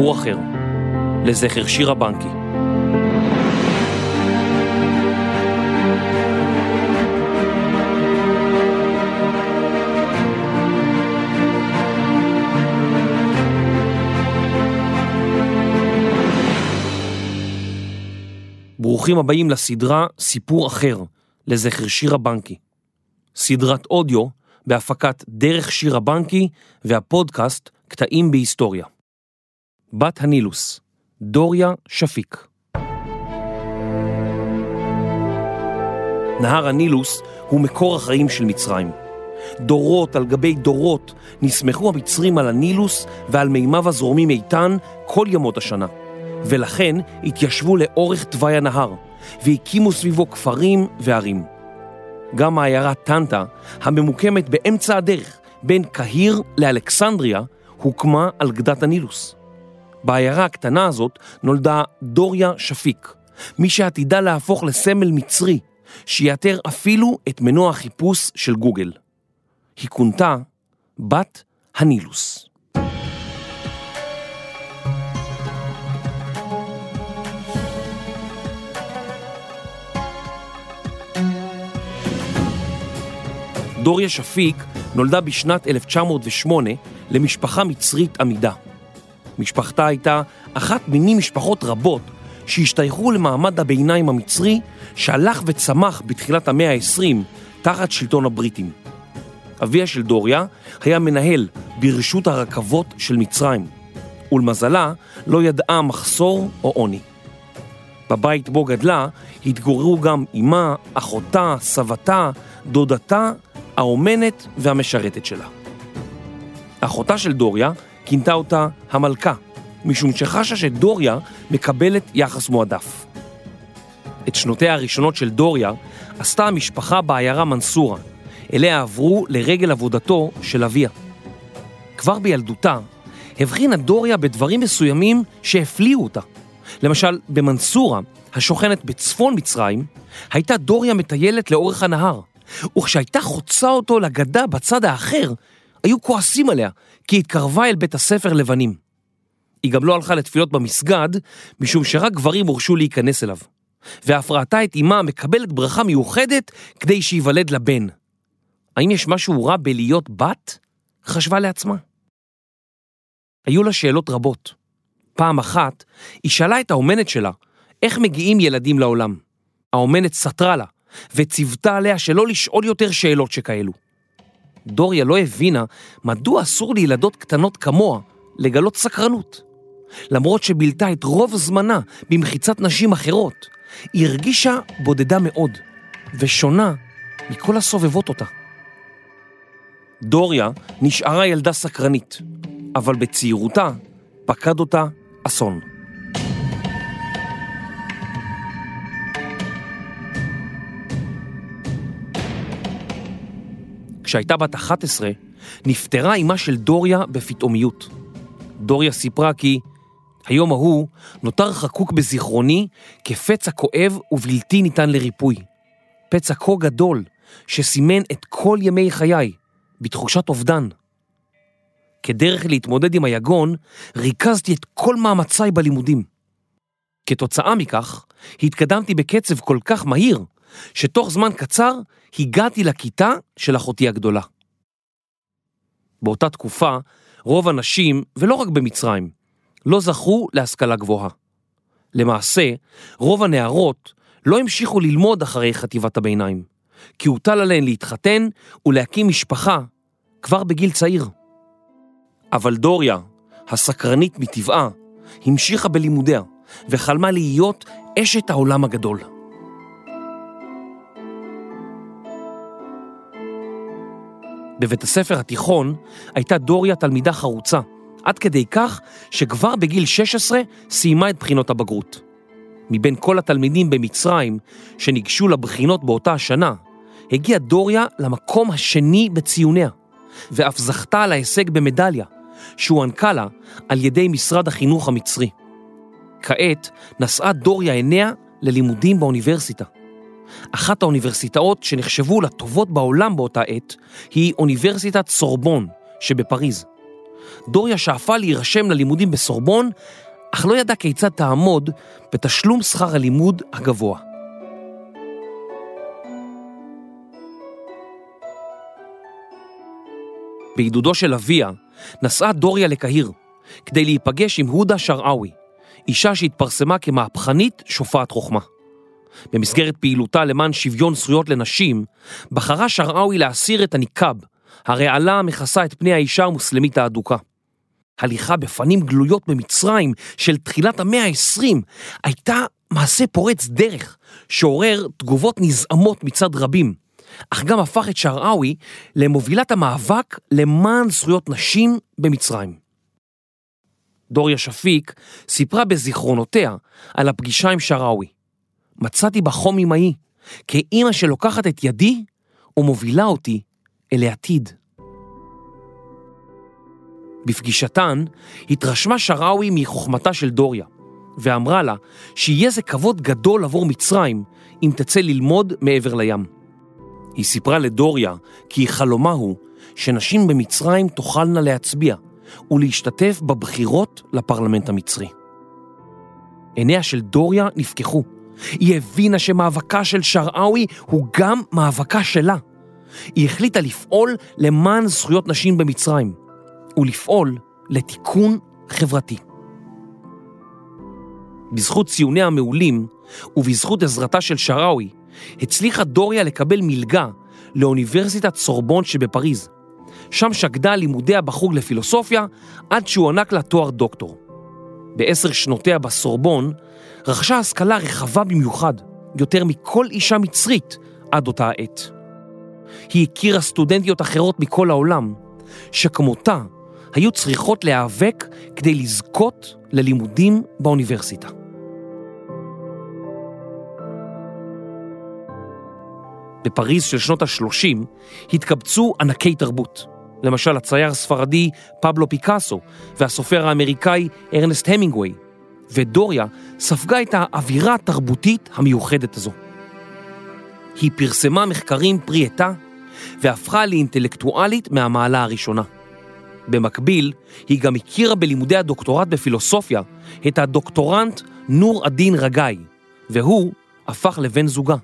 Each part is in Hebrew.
סיפור אחר, לזכר שירה בנקי. ברוכים הבאים לסדרה סיפור אחר, לזכר שירה בנקי. סדרת אודיו בהפקת דרך שירה בנקי והפודקאסט קטעים בהיסטוריה. בת הנילוס, דוריה שפיק. נהר הנילוס הוא מקור החיים של מצרים. דורות על גבי דורות נסמכו המצרים על הנילוס ועל מימיו הזורמים איתן כל ימות השנה. ולכן התיישבו לאורך תוואי הנהר, והקימו סביבו כפרים וערים. גם העיירה טנטה, הממוקמת באמצע הדרך בין קהיר לאלכסנדריה, הוקמה על גדת הנילוס. בעיירה הקטנה הזאת נולדה דוריה שפיק, מי שעתידה להפוך לסמל מצרי, שיאתר אפילו את מנוע החיפוש של גוגל. היא כונתה בת הנילוס. דוריה שפיק נולדה בשנת 1908 למשפחה מצרית עמידה. משפחתה הייתה אחת מיני משפחות רבות שהשתייכו למעמד הביניים המצרי שהלך וצמח בתחילת המאה ה-20 תחת שלטון הבריטים. אביה של דוריה היה מנהל ברשות הרכבות של מצרים, ולמזלה לא ידעה מחסור או עוני. בבית בו גדלה התגוררו גם אמה, אחותה, סבתה, דודתה האומנת והמשרתת שלה. אחותה של דוריה כינתה אותה המלכה, משום שחשה שדוריה מקבלת יחס מועדף. את שנותיה הראשונות של דוריה עשתה המשפחה בעיירה מנסורה, אליה עברו לרגל עבודתו של אביה. כבר בילדותה הבחינה דוריה בדברים מסוימים שהפליאו אותה. למשל, במנסורה, השוכנת בצפון מצרים, הייתה דוריה מטיילת לאורך הנהר, וכשהייתה חוצה אותו לגדה בצד האחר, היו כועסים עליה, כי התקרבה אל בית הספר לבנים. היא גם לא הלכה לתפילות במסגד, משום שרק גברים הורשו להיכנס אליו. ואף ראתה את אמה מקבלת ברכה מיוחדת כדי שייוולד לבן. האם יש משהו רע בלהיות בת? חשבה לעצמה. היו לה שאלות רבות. פעם אחת, היא שאלה את האומנת שלה, איך מגיעים ילדים לעולם? האומנת סתרה לה, וציוותה עליה שלא לשאול יותר שאלות שכאלו. דוריה לא הבינה מדוע אסור לילדות קטנות כמוה לגלות סקרנות. למרות שבילתה את רוב זמנה במחיצת נשים אחרות, היא הרגישה בודדה מאוד, ושונה מכל הסובבות אותה. דוריה נשארה ילדה סקרנית, אבל בצעירותה פקד אותה אסון. כשהייתה בת 11, נפטרה אמה של דוריה בפתאומיות. דוריה סיפרה כי היום ההוא נותר חקוק בזיכרוני כפצע כואב ובלתי ניתן לריפוי. פצע כה גדול שסימן את כל ימי חיי בתחושת אובדן. כדרך להתמודד עם היגון, ריכזתי את כל מאמציי בלימודים. כתוצאה מכך, התקדמתי בקצב כל כך מהיר, שתוך זמן קצר הגעתי לכיתה של אחותי הגדולה. באותה תקופה, רוב הנשים, ולא רק במצרים, לא זכו להשכלה גבוהה. למעשה, רוב הנערות לא המשיכו ללמוד אחרי חטיבת הביניים, כי הוטל עליהן להתחתן ולהקים משפחה כבר בגיל צעיר. אבל דוריה, הסקרנית מטבעה, המשיכה בלימודיה וחלמה להיות אשת העולם הגדול. בבית הספר התיכון הייתה דוריה תלמידה חרוצה, עד כדי כך שכבר בגיל 16 סיימה את בחינות הבגרות. מבין כל התלמידים במצרים שניגשו לבחינות באותה השנה, הגיעה דוריה למקום השני בציוניה, ואף זכתה על ההישג במדליה, שהוענקה לה על ידי משרד החינוך המצרי. כעת נסעה דוריה עיניה ללימודים באוניברסיטה. אחת האוניברסיטאות שנחשבו לטובות בעולם באותה עת היא אוניברסיטת סורבון שבפריז. דוריה שאפה להירשם ללימודים בסורבון, אך לא ידע כיצד תעמוד בתשלום שכר הלימוד הגבוה. בעידודו של אביה, נסעה דוריה לקהיר, כדי להיפגש עם הודה שרעאווי, אישה שהתפרסמה כמהפכנית שופעת חוכמה. במסגרת פעילותה למען שוויון זכויות לנשים, בחרה שרעאווי להסיר את הניקאב, הרעלה המכסה את פני האישה המוסלמית האדוקה. הליכה בפנים גלויות במצרים של תחילת המאה ה-20 הייתה מעשה פורץ דרך שעורר תגובות נזעמות מצד רבים, אך גם הפך את שרעאווי למובילת המאבק למען זכויות נשים במצרים. דוריה שפיק סיפרה בזיכרונותיה על הפגישה עם שרעאווי. מצאתי בה חום אמהי, כאימא שלוקחת את ידי ומובילה אותי אל העתיד. בפגישתן התרשמה שרעאווי מחוכמתה של דוריה, ואמרה לה שיהיה זה כבוד גדול עבור מצרים אם תצא ללמוד מעבר לים. היא סיפרה לדוריה כי חלומה הוא שנשים במצרים תוכלנה להצביע ולהשתתף בבחירות לפרלמנט המצרי. עיניה של דוריה נפקחו. היא הבינה שמאבקה של שרעאווי הוא גם מאבקה שלה. היא החליטה לפעול למען זכויות נשים במצרים, ולפעול לתיקון חברתי. בזכות ציוניה המעולים ובזכות עזרתה של שרעאווי, הצליחה דוריה לקבל מלגה לאוניברסיטת סורבון שבפריז. שם שקדה לימודיה בחוג לפילוסופיה עד שהוענק לה תואר דוקטור. בעשר שנותיה בסורבון רכשה השכלה רחבה במיוחד, יותר מכל אישה מצרית עד אותה העת. היא הכירה סטודנטיות אחרות מכל העולם, שכמותה היו צריכות להיאבק כדי לזכות ללימודים באוניברסיטה. בפריז של שנות ה-30 התקבצו ענקי תרבות. למשל הצייר הספרדי פבלו פיקאסו והסופר האמריקאי ארנסט המינגווי, ודוריה ספגה את האווירה התרבותית המיוחדת הזו. היא פרסמה מחקרים פרי עטה והפכה לאינטלקטואלית מהמעלה הראשונה. במקביל, היא גם הכירה בלימודי הדוקטורט בפילוסופיה את הדוקטורנט נור א-דין רגאי, והוא הפך לבן זוגה.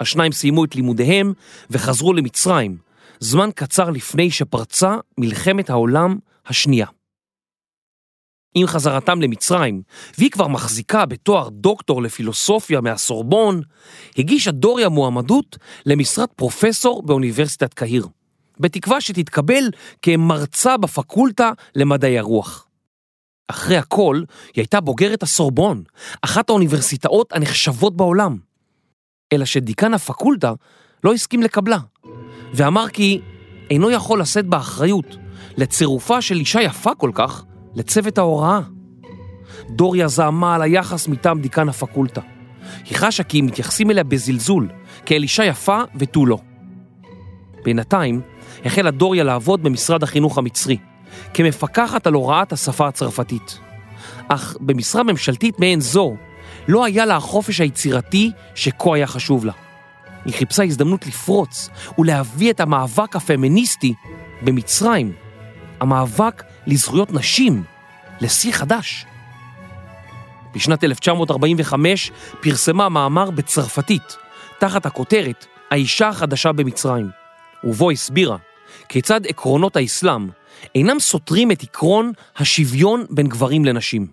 השניים סיימו את לימודיהם וחזרו למצרים, זמן קצר לפני שפרצה מלחמת העולם השנייה. עם חזרתם למצרים, והיא כבר מחזיקה בתואר דוקטור לפילוסופיה מהסורבון, הגישה דוריה מועמדות למשרת פרופסור באוניברסיטת קהיר, בתקווה שתתקבל כמרצה בפקולטה למדעי הרוח. אחרי הכל, היא הייתה בוגרת הסורבון, אחת האוניברסיטאות הנחשבות בעולם. אלא שדיקן הפקולטה לא הסכים לקבלה, ואמר כי אינו יכול לשאת באחריות לצירופה של אישה יפה כל כך לצוות ההוראה. דוריה זעמה על היחס מטעם דיקן הפקולטה. היא חשה כי מתייחסים אליה בזלזול, כאל אישה יפה ותו לא. בינתיים החלה דוריה לעבוד במשרד החינוך המצרי, כמפקחת על הוראת השפה הצרפתית. אך במשרה ממשלתית מעין זו, לא היה לה החופש היצירתי שכה היה חשוב לה. היא חיפשה הזדמנות לפרוץ ולהביא את המאבק הפמיניסטי במצרים, המאבק לזכויות נשים, לשיא חדש. בשנת 1945 פרסמה מאמר בצרפתית, תחת הכותרת האישה החדשה במצרים, ובו הסבירה כיצד עקרונות האסלאם אינם סותרים את עקרון השוויון בין גברים לנשים.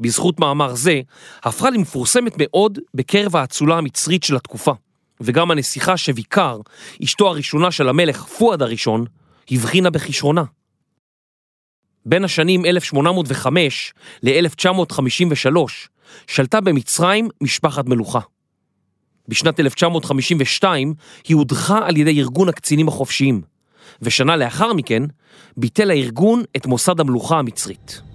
בזכות מאמר זה, הפכה למפורסמת מאוד בקרב האצולה המצרית של התקופה, וגם הנסיכה שוויקר, אשתו הראשונה של המלך פואד הראשון, הבחינה בכישרונה. בין השנים 1805 ל-1953 שלטה במצרים משפחת מלוכה. בשנת 1952 היא הודחה על ידי ארגון הקצינים החופשיים, ושנה לאחר מכן ביטל הארגון את מוסד המלוכה המצרית.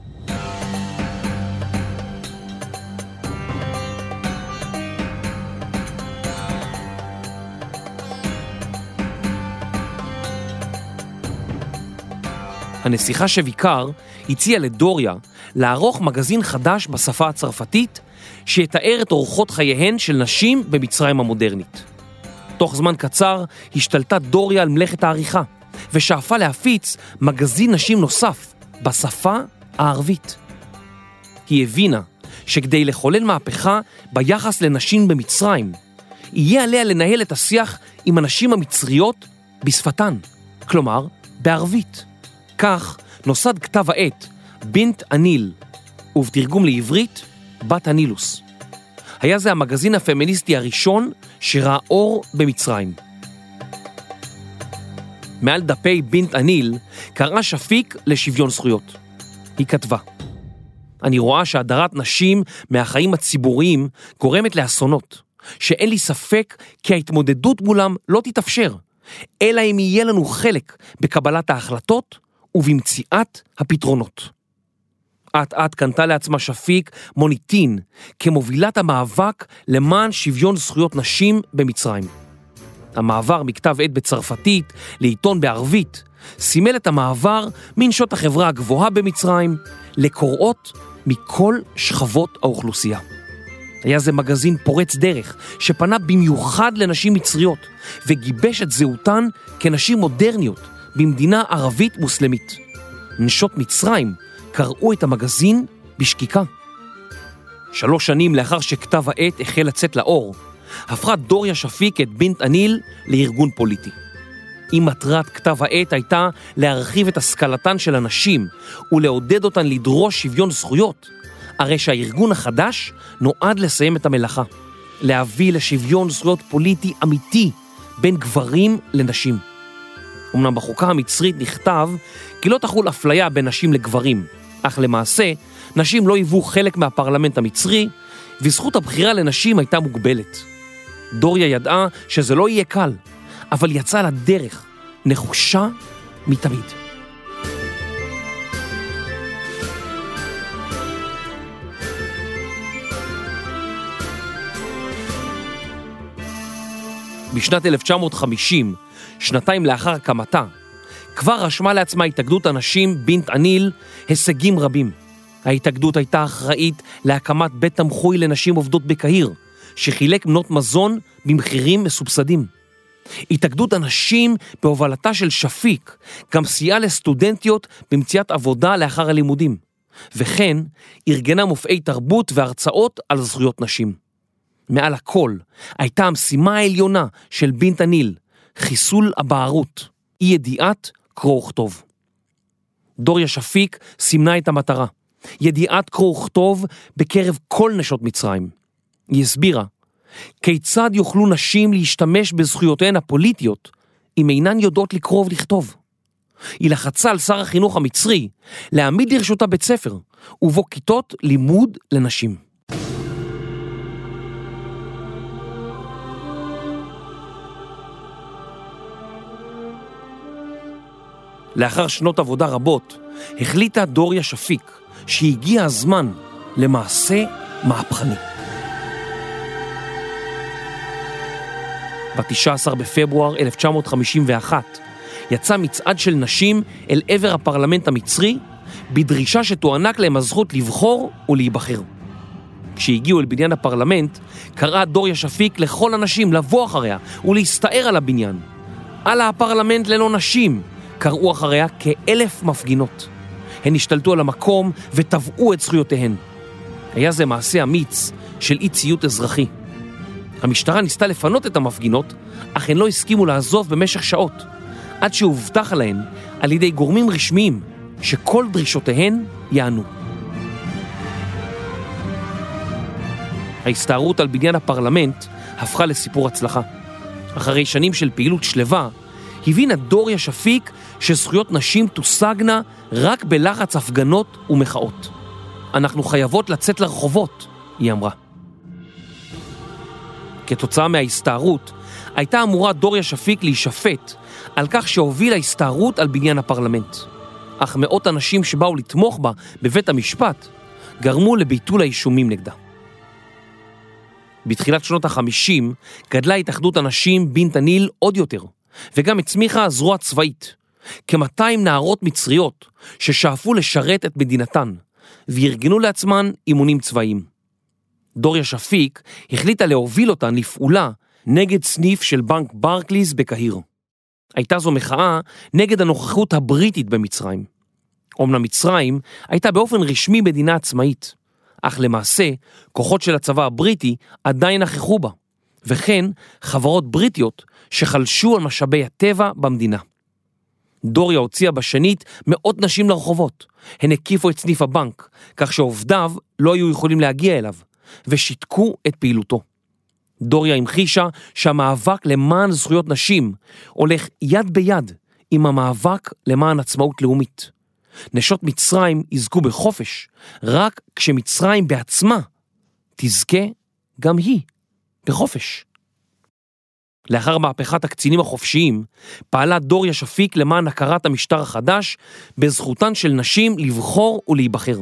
הנסיכה שוויקר הציעה לדוריה לערוך מגזין חדש בשפה הצרפתית שיתאר את אורחות חייהן של נשים במצרים המודרנית. תוך זמן קצר השתלטה דוריה על מלאכת העריכה ושאפה להפיץ מגזין נשים נוסף בשפה הערבית. היא הבינה שכדי לחולל מהפכה ביחס לנשים במצרים, יהיה עליה לנהל את השיח עם הנשים המצריות בשפתן, כלומר בערבית. כך נוסד כתב העת בינט אניל, ובתרגום לעברית, בת הנילוס. היה זה המגזין הפמיניסטי הראשון שראה אור במצרים. מעל דפי בינט אניל קראה שפיק לשוויון זכויות. היא כתבה, אני רואה שהדרת נשים מהחיים הציבוריים גורמת לאסונות, שאין לי ספק כי ההתמודדות מולם לא תתאפשר, אלא אם יהיה לנו חלק בקבלת ההחלטות ובמציאת הפתרונות. אט אט קנתה לעצמה שפיק מוניטין כמובילת המאבק למען שוויון זכויות נשים במצרים. המעבר מכתב עת בצרפתית לעיתון בערבית סימל את המעבר מנשות החברה הגבוהה במצרים לקוראות מכל שכבות האוכלוסייה. היה זה מגזין פורץ דרך שפנה במיוחד לנשים מצריות וגיבש את זהותן כנשים מודרניות במדינה ערבית מוסלמית. נשות מצרים קראו את המגזין בשקיקה. שלוש שנים לאחר שכתב העת החל לצאת לאור, הפכה דוריה שפיק את בינט אניל לארגון פוליטי. אם מטרת כתב העת הייתה להרחיב את השכלתן של הנשים ולעודד אותן לדרוש שוויון זכויות, הרי שהארגון החדש נועד לסיים את המלאכה, להביא לשוויון זכויות פוליטי אמיתי בין גברים לנשים. אמנם בחוקה המצרית נכתב כי לא תחול אפליה בין נשים לגברים, אך למעשה נשים לא היוו חלק מהפרלמנט המצרי, וזכות הבחירה לנשים הייתה מוגבלת. דוריה ידעה שזה לא יהיה קל, אבל יצאה לדרך, נחושה מתמיד. בשנת 1950, שנתיים לאחר הקמתה, כבר רשמה לעצמה התאגדות הנשים בינט אניל הישגים רבים. ההתאגדות הייתה אחראית להקמת בית תמחוי לנשים עובדות בקהיר, שחילק מנות מזון במחירים מסובסדים. התאגדות הנשים בהובלתה של שפיק גם סייעה לסטודנטיות במציאת עבודה לאחר הלימודים, וכן ארגנה מופעי תרבות והרצאות על זכויות נשים. מעל הכל הייתה המשימה העליונה של בינט הניל, חיסול הבערות, אי ידיעת קרוא וכתוב. דוריה שפיק סימנה את המטרה, ידיעת קרוא וכתוב בקרב כל נשות מצרים. היא הסבירה כיצד יוכלו נשים להשתמש בזכויותיהן הפוליטיות אם אינן יודעות לקרוא ולכתוב. היא לחצה על שר החינוך המצרי להעמיד לרשותה בית ספר ובו כיתות לימוד לנשים. לאחר שנות עבודה רבות, החליטה דוריה שפיק שהגיע הזמן למעשה מהפכני. ב-19 בפברואר 1951 יצא מצעד של נשים אל עבר הפרלמנט המצרי בדרישה שתוענק להם הזכות לבחור ולהיבחר. כשהגיעו אל בניין הפרלמנט, קראה דוריה שפיק לכל הנשים לבוא אחריה ולהסתער על הבניין. על הפרלמנט ללא נשים, קראו אחריה כאלף מפגינות. הן השתלטו על המקום וטבעו את זכויותיהן. היה זה מעשה אמיץ של אי ציות אזרחי. המשטרה ניסתה לפנות את המפגינות, אך הן לא הסכימו לעזוב במשך שעות, עד שהובטח להן על ידי גורמים רשמיים שכל דרישותיהן יענו. ההסתערות על בניין הפרלמנט הפכה לסיפור הצלחה. אחרי שנים של פעילות שלווה, הבינה דוריה שפיק שזכויות נשים תושגנה רק בלחץ הפגנות ומחאות. אנחנו חייבות לצאת לרחובות, היא אמרה. כתוצאה מההסתערות, הייתה אמורה דוריה שפיק להישפט על כך שהובילה הסתערות על בניין הפרלמנט. אך מאות אנשים שבאו לתמוך בה בבית המשפט גרמו לביטול האישומים נגדה. בתחילת שנות החמישים גדלה התאחדות הנשים בינט הניל עוד יותר, וגם הצמיחה זרוע צבאית. כ-200 נערות מצריות ששאפו לשרת את מדינתן, וארגנו לעצמן אימונים צבאיים. דוריה שפיק החליטה להוביל אותן לפעולה נגד סניף של בנק ברקליס בקהיר. הייתה זו מחאה נגד הנוכחות הבריטית במצרים. אומנם מצרים הייתה באופן רשמי מדינה עצמאית, אך למעשה כוחות של הצבא הבריטי עדיין נכחו בה, וכן חברות בריטיות שחלשו על משאבי הטבע במדינה. דוריה הוציאה בשנית מאות נשים לרחובות. הן הקיפו את סניף הבנק, כך שעובדיו לא היו יכולים להגיע אליו, ושיתקו את פעילותו. דוריה המחישה שהמאבק למען זכויות נשים הולך יד ביד עם המאבק למען עצמאות לאומית. נשות מצרים יזכו בחופש רק כשמצרים בעצמה תזכה גם היא בחופש. לאחר מהפכת הקצינים החופשיים, פעלה דוריה שפיק למען הכרת המשטר החדש בזכותן של נשים לבחור ולהיבחר.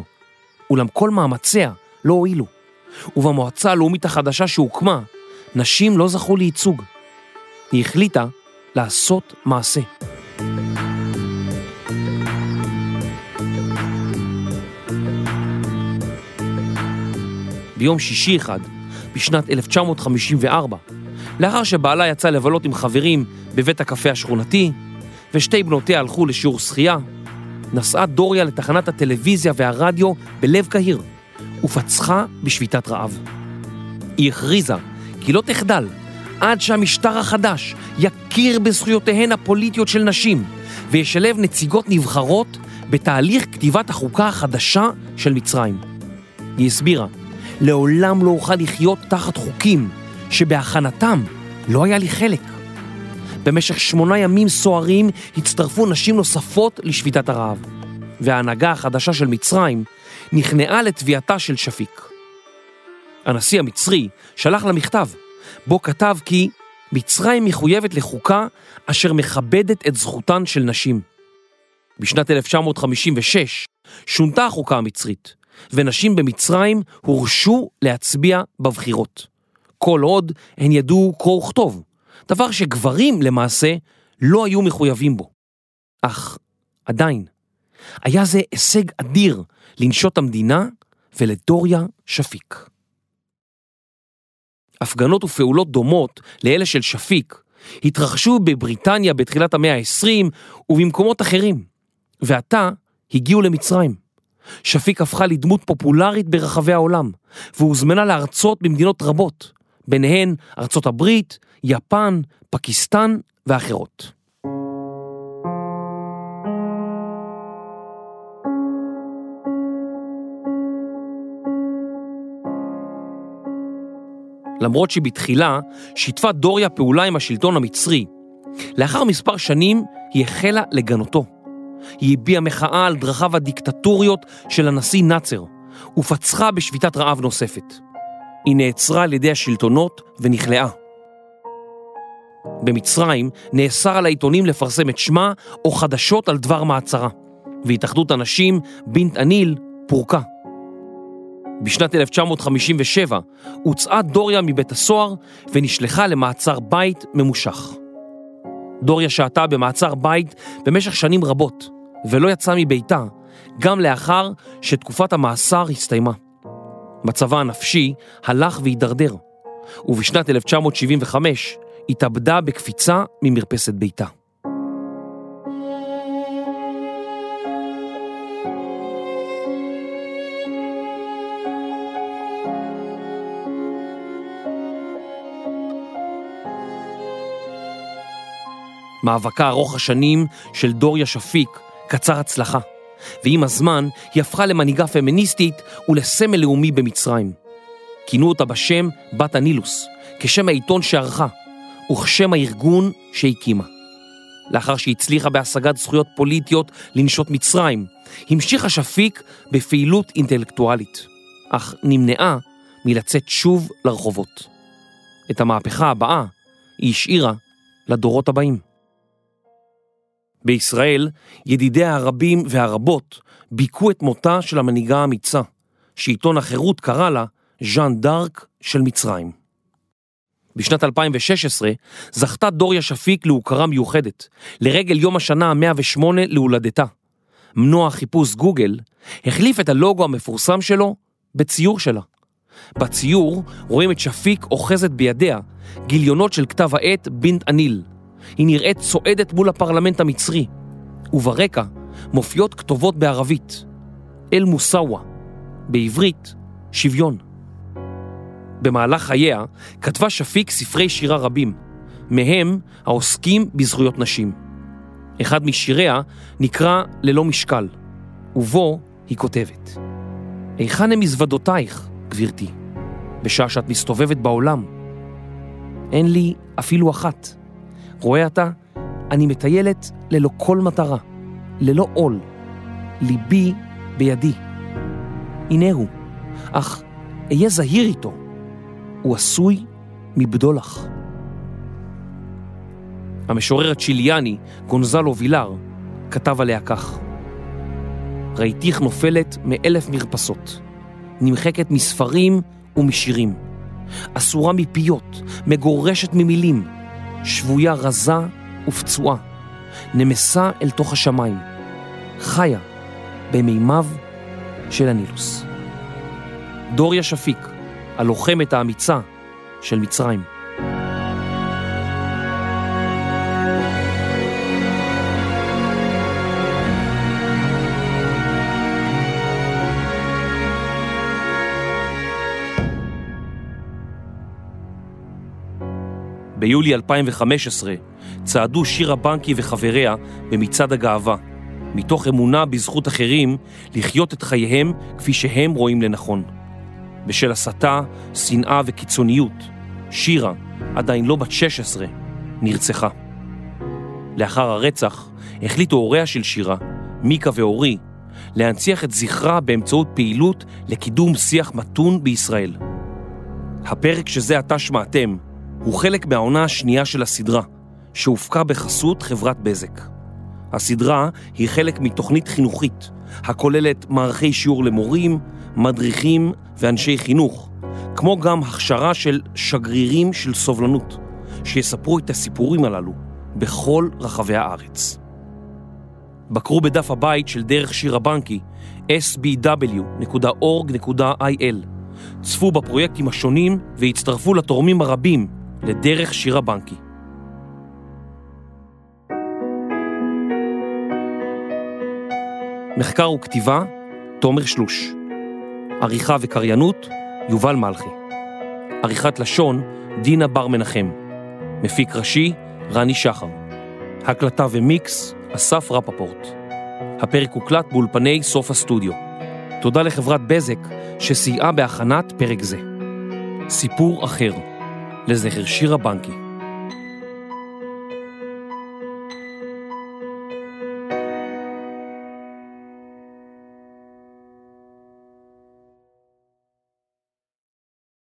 אולם כל מאמציה לא הועילו, ובמועצה הלאומית החדשה שהוקמה, נשים לא זכו לייצוג. היא החליטה לעשות מעשה. ביום שישי אחד, בשנת 1954, לאחר שבעלה יצא לבלות עם חברים בבית הקפה השכונתי, ושתי בנותיה הלכו לשיעור שחייה, נסעה דוריה לתחנת הטלוויזיה והרדיו בלב קהיר, ופצחה בשביתת רעב. היא הכריזה כי לא תחדל עד שהמשטר החדש יכיר בזכויותיהן הפוליטיות של נשים וישלב נציגות נבחרות בתהליך כתיבת החוקה החדשה של מצרים. היא הסבירה, לעולם לא אוכל לחיות תחת חוקים שבהכנתם לא היה לי חלק. במשך שמונה ימים סוערים הצטרפו נשים נוספות לשביתת הרעב, וההנהגה החדשה של מצרים נכנעה לתביעתה של שפיק. הנשיא המצרי שלח לה מכתב, בו כתב כי מצרים מחויבת לחוקה אשר מכבדת את זכותן של נשים. בשנת 1956 שונתה החוקה המצרית, ונשים במצרים הורשו להצביע בבחירות. כל עוד הן ידעו קרוא וכתוב, דבר שגברים למעשה לא היו מחויבים בו. אך עדיין, היה זה הישג אדיר לנשות המדינה ולדוריה שפיק. הפגנות ופעולות דומות לאלה של שפיק התרחשו בבריטניה בתחילת המאה ה-20 ובמקומות אחרים, ועתה הגיעו למצרים. שפיק הפכה לדמות פופולרית ברחבי העולם, והוזמנה להרצות במדינות רבות, ביניהן ארצות הברית, יפן, פקיסטן ואחרות. למרות שבתחילה שיתפה דוריה פעולה עם השלטון המצרי, לאחר מספר שנים היא החלה לגנותו. היא הביעה מחאה על דרכיו הדיקטטוריות של הנשיא נאצר, ופצחה בשביתת רעב נוספת. היא נעצרה על ידי השלטונות ונכלאה. במצרים נאסר על העיתונים לפרסם את שמה או חדשות על דבר מעצרה, והתאחדות הנשים, בינת אניל, פורקה. בשנת 1957 הוצאה דוריה מבית הסוהר ונשלחה למעצר בית ממושך. דוריה שהתה במעצר בית במשך שנים רבות, ולא יצאה מביתה, גם לאחר שתקופת המאסר הסתיימה. מצבה הנפשי הלך והידרדר, ובשנת 1975 התאבדה בקפיצה ממרפסת ביתה. מאבקה ארוך השנים של דוריה שפיק קצר הצלחה, ועם הזמן היא הפכה למנהיגה פמיניסטית ולסמל לאומי במצרים. כינו אותה בשם בת הנילוס, כשם העיתון שערכה, וכשם הארגון שהקימה. לאחר שהצליחה בהשגת זכויות פוליטיות לנשות מצרים, המשיכה שפיק בפעילות אינטלקטואלית, אך נמנעה מלצאת שוב לרחובות. את המהפכה הבאה היא השאירה לדורות הבאים. בישראל, ידידיה הרבים והרבות ביכו את מותה של המנהיגה האמיצה, שעיתון החירות קרא לה ז'אן דארק של מצרים. בשנת 2016 זכתה דוריה שפיק להוקרה מיוחדת, לרגל יום השנה ה-108 להולדתה. מנוע חיפוש גוגל החליף את הלוגו המפורסם שלו בציור שלה. בציור רואים את שפיק אוחזת בידיה גיליונות של כתב העת בינת אניל, היא נראית צועדת מול הפרלמנט המצרי, וברקע מופיעות כתובות בערבית, אל-מוסאווה, בעברית, שוויון. במהלך חייה כתבה שפיק ספרי שירה רבים, מהם העוסקים בזכויות נשים. אחד משיריה נקרא ללא משקל, ובו היא כותבת: היכן הם מזוודותייך, גברתי, בשעה שאת מסתובבת בעולם? אין לי אפילו אחת. רואה אתה, אני מטיילת ללא כל מטרה, ללא עול. ליבי בידי. הנה הוא, אך אהיה זהיר איתו. הוא עשוי מבדולח. המשורר הצ'יליאני, גונזלו וילר, כתב עליה כך: ראיתיך נופלת מאלף מרפסות, נמחקת מספרים ומשירים, אסורה מפיות, מגורשת ממילים, שבויה רזה ופצועה, נמסה אל תוך השמיים, חיה במימיו של הנילוס. דוריה שפיק, הלוחמת האמיצה של מצרים. ביולי 2015 צעדו שירה בנקי וחבריה במצעד הגאווה, מתוך אמונה בזכות אחרים לחיות את חייהם כפי שהם רואים לנכון. בשל הסתה, שנאה וקיצוניות, שירה, עדיין לא בת 16, נרצחה. לאחר הרצח החליטו הוריה של שירה, מיקה ואורי, להנציח את זכרה באמצעות פעילות לקידום שיח מתון בישראל. הפרק שזה עתה שמעתם הוא חלק מהעונה השנייה של הסדרה, שהופקה בחסות חברת בזק. הסדרה היא חלק מתוכנית חינוכית, הכוללת מערכי שיעור למורים, מדריכים ואנשי חינוך, כמו גם הכשרה של שגרירים של סובלנות, שיספרו את הסיפורים הללו בכל רחבי הארץ. בקרו בדף הבית של דרך שיר הבנקי, sbw.org.il, צפו בפרויקטים השונים והצטרפו לתורמים הרבים לדרך שיר הבנקי. מחקר וכתיבה, תומר שלוש. עריכה וקריינות, יובל מלכי. עריכת לשון, דינה בר מנחם. מפיק ראשי, רני שחר. הקלטה ומיקס, אסף רפפורט. הפרק הוקלט באולפני סוף הסטודיו. תודה לחברת בזק שסייעה בהכנת פרק זה. סיפור אחר, לזכר שירה בנקי.